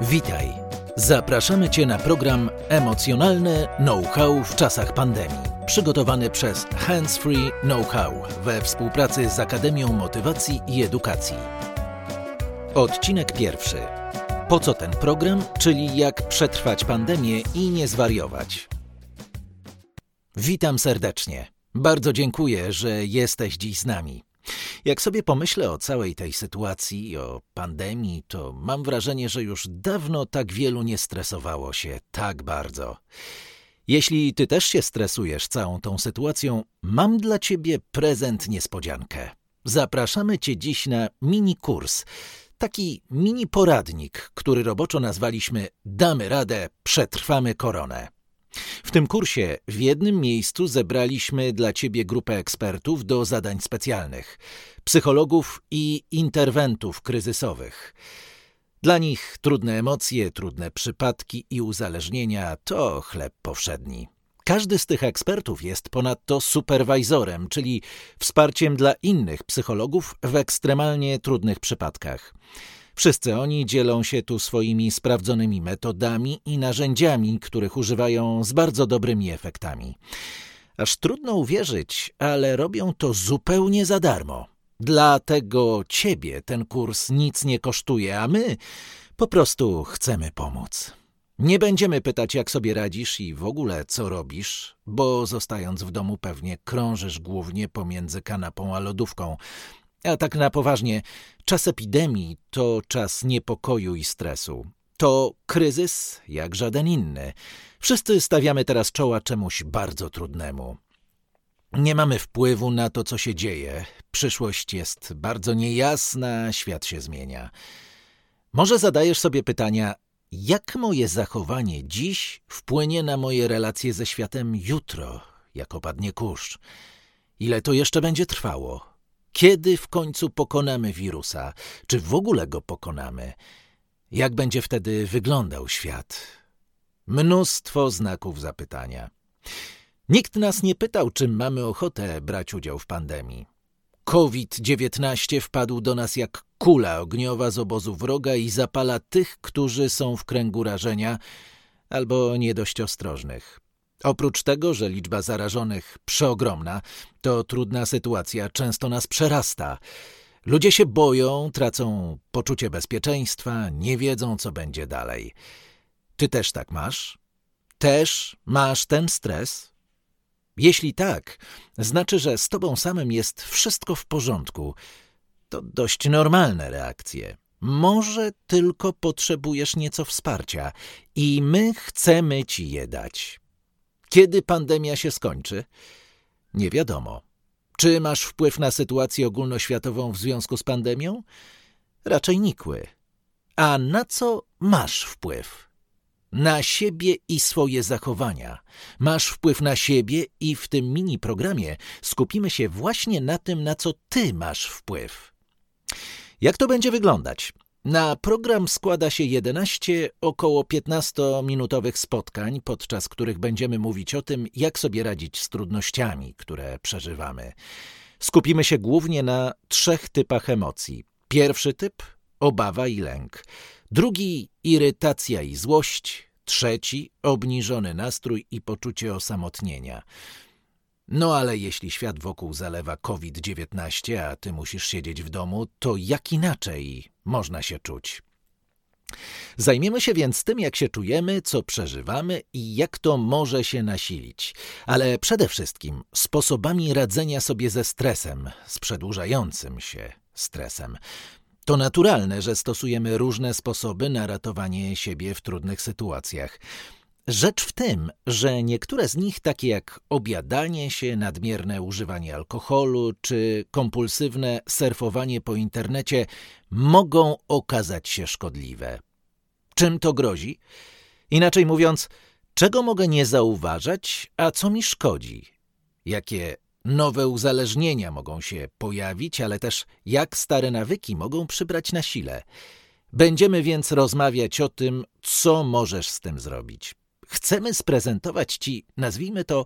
Witaj. Zapraszamy Cię na program Emocjonalne Know-how w czasach pandemii, przygotowany przez Hands Free Know-how we współpracy z Akademią Motywacji i Edukacji. Odcinek pierwszy. Po co ten program, czyli jak przetrwać pandemię i nie zwariować? Witam serdecznie. Bardzo dziękuję, że jesteś dziś z nami. Jak sobie pomyślę o całej tej sytuacji, o pandemii, to mam wrażenie, że już dawno tak wielu nie stresowało się tak bardzo. Jeśli ty też się stresujesz całą tą sytuacją, mam dla ciebie prezent niespodziankę. Zapraszamy cię dziś na mini kurs, taki mini poradnik, który roboczo nazwaliśmy Damy radę, przetrwamy koronę. W tym kursie w jednym miejscu zebraliśmy dla Ciebie grupę ekspertów do zadań specjalnych, psychologów i interwentów kryzysowych. Dla nich trudne emocje, trudne przypadki i uzależnienia to chleb powszedni. Każdy z tych ekspertów jest ponadto superwajzorem, czyli wsparciem dla innych psychologów w ekstremalnie trudnych przypadkach. Wszyscy oni dzielą się tu swoimi sprawdzonymi metodami i narzędziami, których używają z bardzo dobrymi efektami. Aż trudno uwierzyć, ale robią to zupełnie za darmo. Dlatego ciebie ten kurs nic nie kosztuje, a my po prostu chcemy pomóc. Nie będziemy pytać, jak sobie radzisz i w ogóle co robisz, bo zostając w domu pewnie krążysz głównie pomiędzy kanapą a lodówką. A tak na poważnie, czas epidemii to czas niepokoju i stresu. To kryzys jak żaden inny. Wszyscy stawiamy teraz czoła czemuś bardzo trudnemu. Nie mamy wpływu na to, co się dzieje. Przyszłość jest bardzo niejasna, świat się zmienia. Może zadajesz sobie pytania, jak moje zachowanie dziś wpłynie na moje relacje ze światem jutro, jak opadnie kurz? Ile to jeszcze będzie trwało? Kiedy w końcu pokonamy wirusa? Czy w ogóle go pokonamy? Jak będzie wtedy wyglądał świat? Mnóstwo znaków zapytania. Nikt nas nie pytał, czy mamy ochotę brać udział w pandemii. COVID-19 wpadł do nas jak kula ogniowa z obozu wroga i zapala tych, którzy są w kręgu rażenia albo nie dość ostrożnych. Oprócz tego, że liczba zarażonych przeogromna, to trudna sytuacja często nas przerasta. Ludzie się boją, tracą poczucie bezpieczeństwa, nie wiedzą, co będzie dalej. Ty też tak masz? Też masz ten stres? Jeśli tak, znaczy, że z tobą samym jest wszystko w porządku. To dość normalne reakcje. Może tylko potrzebujesz nieco wsparcia i my chcemy ci je dać. Kiedy pandemia się skończy? Nie wiadomo. Czy masz wpływ na sytuację ogólnoświatową w związku z pandemią? Raczej nikły. A na co masz wpływ? Na siebie i swoje zachowania. Masz wpływ na siebie i w tym mini programie skupimy się właśnie na tym, na co ty masz wpływ. Jak to będzie wyglądać? Na program składa się 11 około 15-minutowych spotkań, podczas których będziemy mówić o tym, jak sobie radzić z trudnościami, które przeżywamy. Skupimy się głównie na trzech typach emocji. Pierwszy typ obawa i lęk. Drugi irytacja i złość. Trzeci obniżony nastrój i poczucie osamotnienia. No ale jeśli świat wokół zalewa COVID-19, a ty musisz siedzieć w domu, to jak inaczej można się czuć? Zajmiemy się więc tym, jak się czujemy, co przeżywamy i jak to może się nasilić, ale przede wszystkim sposobami radzenia sobie ze stresem, z przedłużającym się stresem. To naturalne, że stosujemy różne sposoby na ratowanie siebie w trudnych sytuacjach. Rzecz w tym, że niektóre z nich, takie jak obiadanie się, nadmierne używanie alkoholu czy kompulsywne surfowanie po internecie, mogą okazać się szkodliwe. Czym to grozi? Inaczej mówiąc, czego mogę nie zauważać, a co mi szkodzi? Jakie nowe uzależnienia mogą się pojawić, ale też jak stare nawyki mogą przybrać na sile? Będziemy więc rozmawiać o tym, co możesz z tym zrobić chcemy sprezentować Ci, nazwijmy to,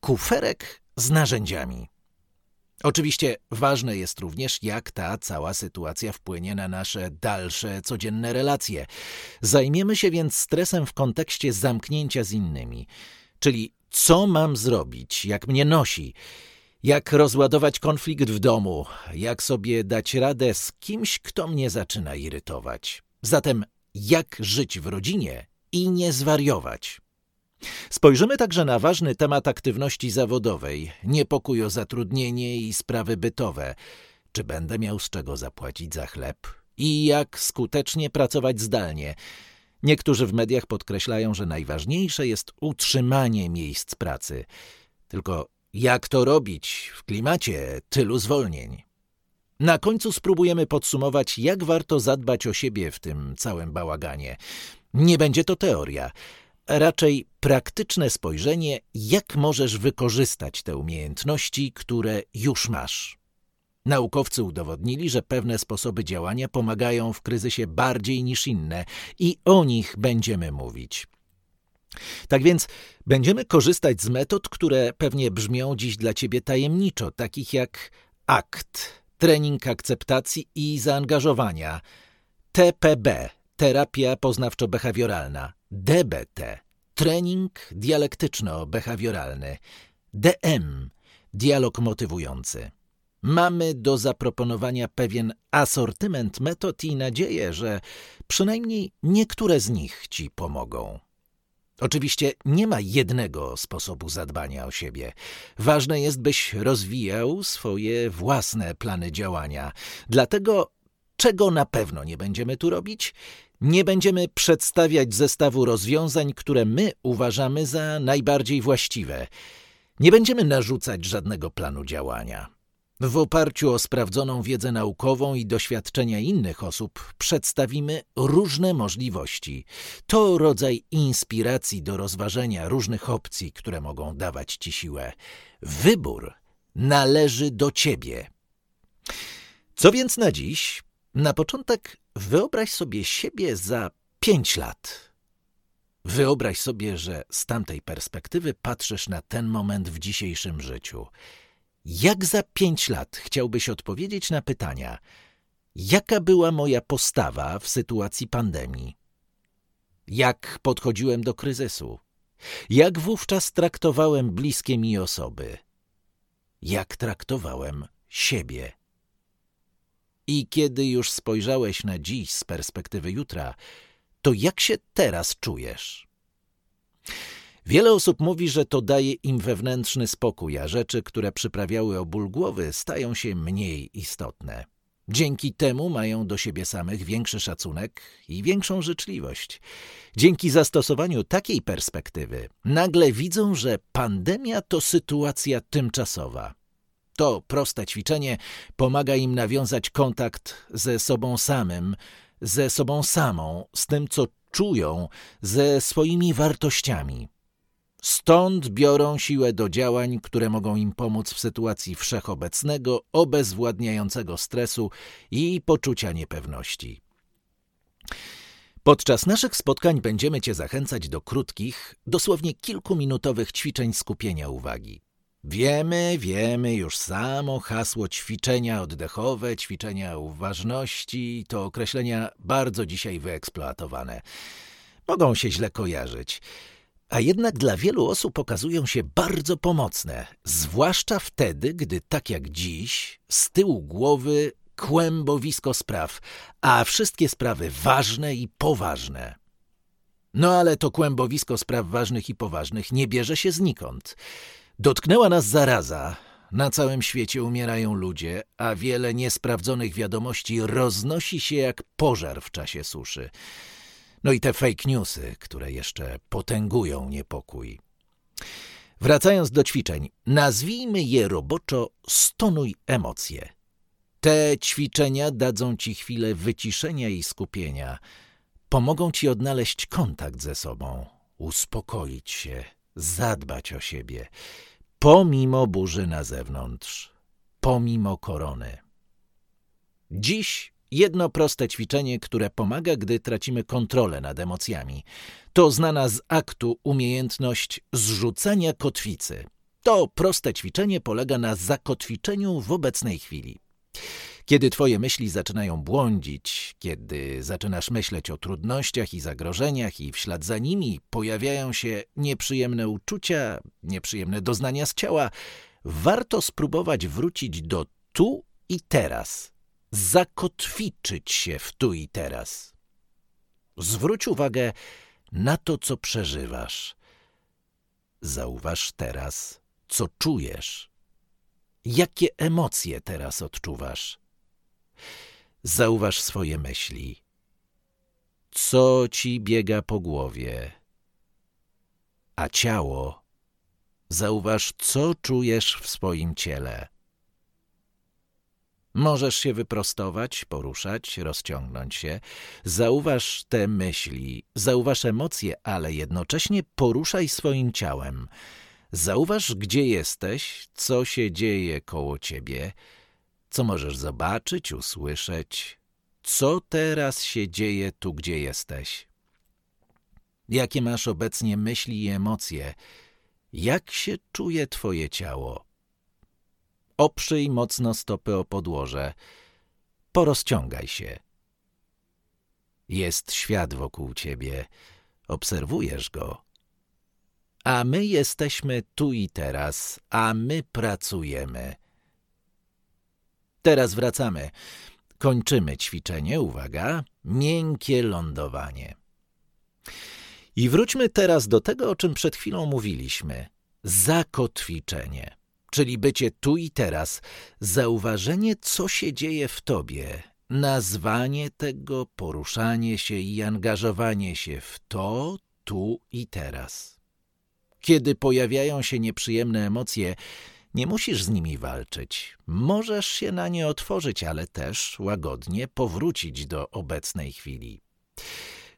kuferek z narzędziami. Oczywiście ważne jest również, jak ta cała sytuacja wpłynie na nasze dalsze codzienne relacje. Zajmiemy się więc stresem w kontekście zamknięcia z innymi, czyli co mam zrobić, jak mnie nosi, jak rozładować konflikt w domu, jak sobie dać radę z kimś, kto mnie zaczyna irytować. Zatem, jak żyć w rodzinie i nie zwariować. Spojrzymy także na ważny temat aktywności zawodowej, niepokój o zatrudnienie i sprawy bytowe. Czy będę miał z czego zapłacić za chleb? I jak skutecznie pracować zdalnie? Niektórzy w mediach podkreślają, że najważniejsze jest utrzymanie miejsc pracy. Tylko jak to robić w klimacie tylu zwolnień? Na końcu spróbujemy podsumować, jak warto zadbać o siebie w tym całym bałaganie. Nie będzie to teoria raczej praktyczne spojrzenie, jak możesz wykorzystać te umiejętności, które już masz. Naukowcy udowodnili, że pewne sposoby działania pomagają w kryzysie bardziej niż inne i o nich będziemy mówić. Tak więc będziemy korzystać z metod, które pewnie brzmią dziś dla Ciebie tajemniczo, takich jak ACT, trening akceptacji i zaangażowania, TPB, terapia poznawczo-behawioralna, DBT, trening dialektyczno-behawioralny, DM, dialog motywujący. Mamy do zaproponowania pewien asortyment metod i nadzieję, że przynajmniej niektóre z nich Ci pomogą. Oczywiście nie ma jednego sposobu zadbania o siebie. Ważne jest, byś rozwijał swoje własne plany działania. Dlatego, czego na pewno nie będziemy tu robić? Nie będziemy przedstawiać zestawu rozwiązań, które my uważamy za najbardziej właściwe. Nie będziemy narzucać żadnego planu działania. W oparciu o sprawdzoną wiedzę naukową i doświadczenia innych osób przedstawimy różne możliwości. To rodzaj inspiracji do rozważenia różnych opcji, które mogą dawać ci siłę. Wybór należy do ciebie. Co więc na dziś? Na początek wyobraź sobie siebie za pięć lat. Wyobraź sobie, że z tamtej perspektywy patrzysz na ten moment w dzisiejszym życiu. Jak za pięć lat chciałbyś odpowiedzieć na pytania, jaka była moja postawa w sytuacji pandemii? Jak podchodziłem do kryzysu? Jak wówczas traktowałem bliskie mi osoby? Jak traktowałem siebie? I kiedy już spojrzałeś na dziś z perspektywy jutra, to jak się teraz czujesz? Wiele osób mówi, że to daje im wewnętrzny spokój, a rzeczy, które przyprawiały o ból głowy, stają się mniej istotne. Dzięki temu mają do siebie samych większy szacunek i większą życzliwość. Dzięki zastosowaniu takiej perspektywy nagle widzą, że pandemia to sytuacja tymczasowa. To proste ćwiczenie pomaga im nawiązać kontakt ze sobą samym, ze sobą samą, z tym, co czują, ze swoimi wartościami. Stąd biorą siłę do działań, które mogą im pomóc w sytuacji wszechobecnego, obezwładniającego stresu i poczucia niepewności. Podczas naszych spotkań będziemy Cię zachęcać do krótkich, dosłownie kilkuminutowych ćwiczeń skupienia uwagi. Wiemy, wiemy już samo hasło ćwiczenia oddechowe, ćwiczenia uważności to określenia bardzo dzisiaj wyeksploatowane. Mogą się źle kojarzyć, a jednak dla wielu osób okazują się bardzo pomocne, zwłaszcza wtedy, gdy tak jak dziś z tyłu głowy kłębowisko spraw, a wszystkie sprawy ważne i poważne. No ale to kłębowisko spraw ważnych i poważnych nie bierze się znikąd. Dotknęła nas zaraza. Na całym świecie umierają ludzie, a wiele niesprawdzonych wiadomości roznosi się jak pożar w czasie suszy. No i te fake newsy, które jeszcze potęgują niepokój. Wracając do ćwiczeń, nazwijmy je roboczo stonuj emocje. Te ćwiczenia dadzą ci chwilę wyciszenia i skupienia. Pomogą ci odnaleźć kontakt ze sobą, uspokoić się, zadbać o siebie, pomimo burzy na zewnątrz, pomimo korony. Dziś jedno proste ćwiczenie, które pomaga, gdy tracimy kontrolę nad emocjami. To znana z aktu umiejętność zrzucania kotwicy. To proste ćwiczenie polega na zakotwiczeniu w obecnej chwili. Kiedy twoje myśli zaczynają błądzić, kiedy zaczynasz myśleć o trudnościach i zagrożeniach i w ślad za nimi pojawiają się nieprzyjemne uczucia, nieprzyjemne doznania z ciała, warto spróbować wrócić do tu i teraz, zakotwiczyć się w tu i teraz. Zwróć uwagę na to, co przeżywasz. Zauważ teraz, co czujesz. Jakie emocje teraz odczuwasz? Zauważ swoje myśli. Co ci biega po głowie? A ciało? Zauważ, co czujesz w swoim ciele. Możesz się wyprostować, poruszać, rozciągnąć się. Zauważ te myśli, zauważ emocje, ale jednocześnie poruszaj swoim ciałem. Zauważ, gdzie jesteś, co się dzieje koło ciebie, co możesz zobaczyć, usłyszeć, co teraz się dzieje tu, gdzie jesteś. Jakie masz obecnie myśli i emocje? Jak się czuje twoje ciało? Oprzyj mocno stopy o podłoże. Porozciągaj się. Jest świat wokół ciebie. Obserwujesz go. A my jesteśmy tu i teraz, a my pracujemy. Teraz wracamy. Kończymy ćwiczenie, uwaga, miękkie lądowanie. I wróćmy teraz do tego, o czym przed chwilą mówiliśmy. Zakotwiczenie, czyli bycie tu i teraz, zauważenie, co się dzieje w tobie, nazwanie tego, poruszanie się i angażowanie się w to, tu i teraz. Kiedy pojawiają się nieprzyjemne emocje, nie musisz z nimi walczyć. Możesz się na nie otworzyć, ale też łagodnie powrócić do obecnej chwili.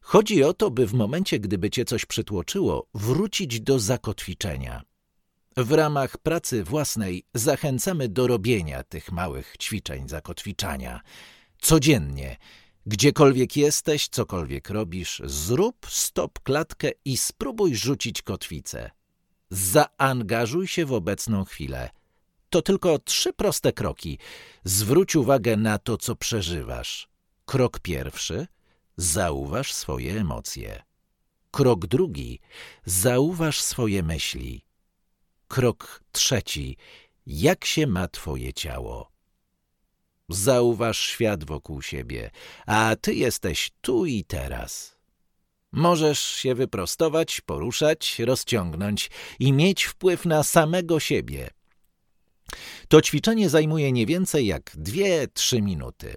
Chodzi o to, by w momencie, gdyby cię coś przytłoczyło, wrócić do zakotwiczenia. W ramach pracy własnej zachęcamy do robienia tych małych ćwiczeń zakotwiczania. Codziennie, gdziekolwiek jesteś, cokolwiek robisz, zrób stop klatkę i spróbuj rzucić kotwicę. Zaangażuj się w obecną chwilę. To tylko trzy proste kroki. Zwróć uwagę na to, co przeżywasz. Krok pierwszy – zauważ swoje emocje. Krok drugi – zauważ swoje myśli. Krok trzeci – jak się ma twoje ciało. Zauważ świat wokół siebie, a ty jesteś tu i teraz. Możesz się wyprostować, poruszać, rozciągnąć i mieć wpływ na samego siebie. To ćwiczenie zajmuje nie więcej jak dwie-trzy minuty.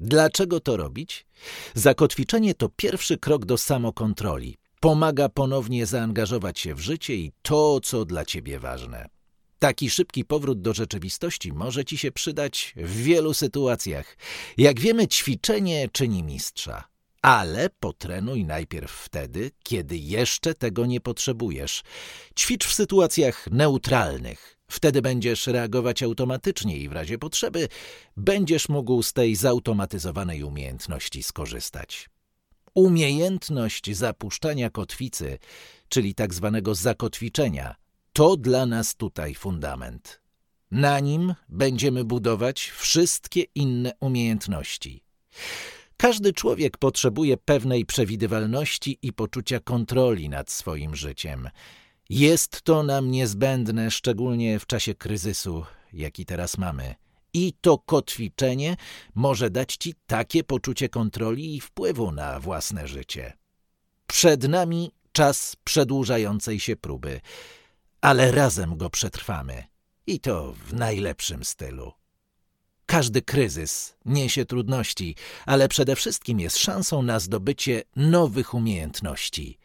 Dlaczego to robić? Zakotwiczenie to pierwszy krok do samokontroli. Pomaga ponownie zaangażować się w życie i to, co dla ciebie ważne. Taki szybki powrót do rzeczywistości może ci się przydać w wielu sytuacjach. Jak wiemy, ćwiczenie czyni mistrza. Ale potrenuj najpierw wtedy, kiedy jeszcze tego nie potrzebujesz. Ćwicz w sytuacjach neutralnych. Wtedy będziesz reagować automatycznie i w razie potrzeby będziesz mógł z tej zautomatyzowanej umiejętności skorzystać. Umiejętność zapuszczania kotwicy, czyli tak zwanego zakotwiczenia, to dla nas tutaj fundament. Na nim będziemy budować wszystkie inne umiejętności. Każdy człowiek potrzebuje pewnej przewidywalności i poczucia kontroli nad swoim życiem. Jest to nam niezbędne, szczególnie w czasie kryzysu, jaki teraz mamy. I to kotwiczenie może dać ci takie poczucie kontroli i wpływu na własne życie. Przed nami czas przedłużającej się próby, ale razem go przetrwamy. I to w najlepszym stylu. Każdy kryzys niesie trudności, ale przede wszystkim jest szansą na zdobycie nowych umiejętności,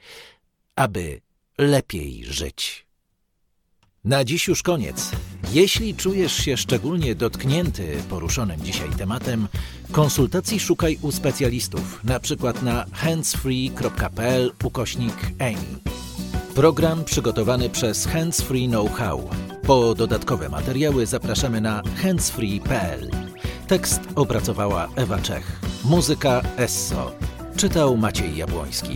aby lepiej żyć. Na dziś już koniec. Jeśli czujesz się szczególnie dotknięty poruszonym dzisiaj tematem, konsultacji szukaj u specjalistów, na przykład na handsfree.pl ukośnik Amy. Program przygotowany przez Handsfree Know-how. Po dodatkowe materiały zapraszamy na handsfree.pl. Tekst opracowała Ewa Czech. Muzyka Esso. Czytał Maciej Jabłoński.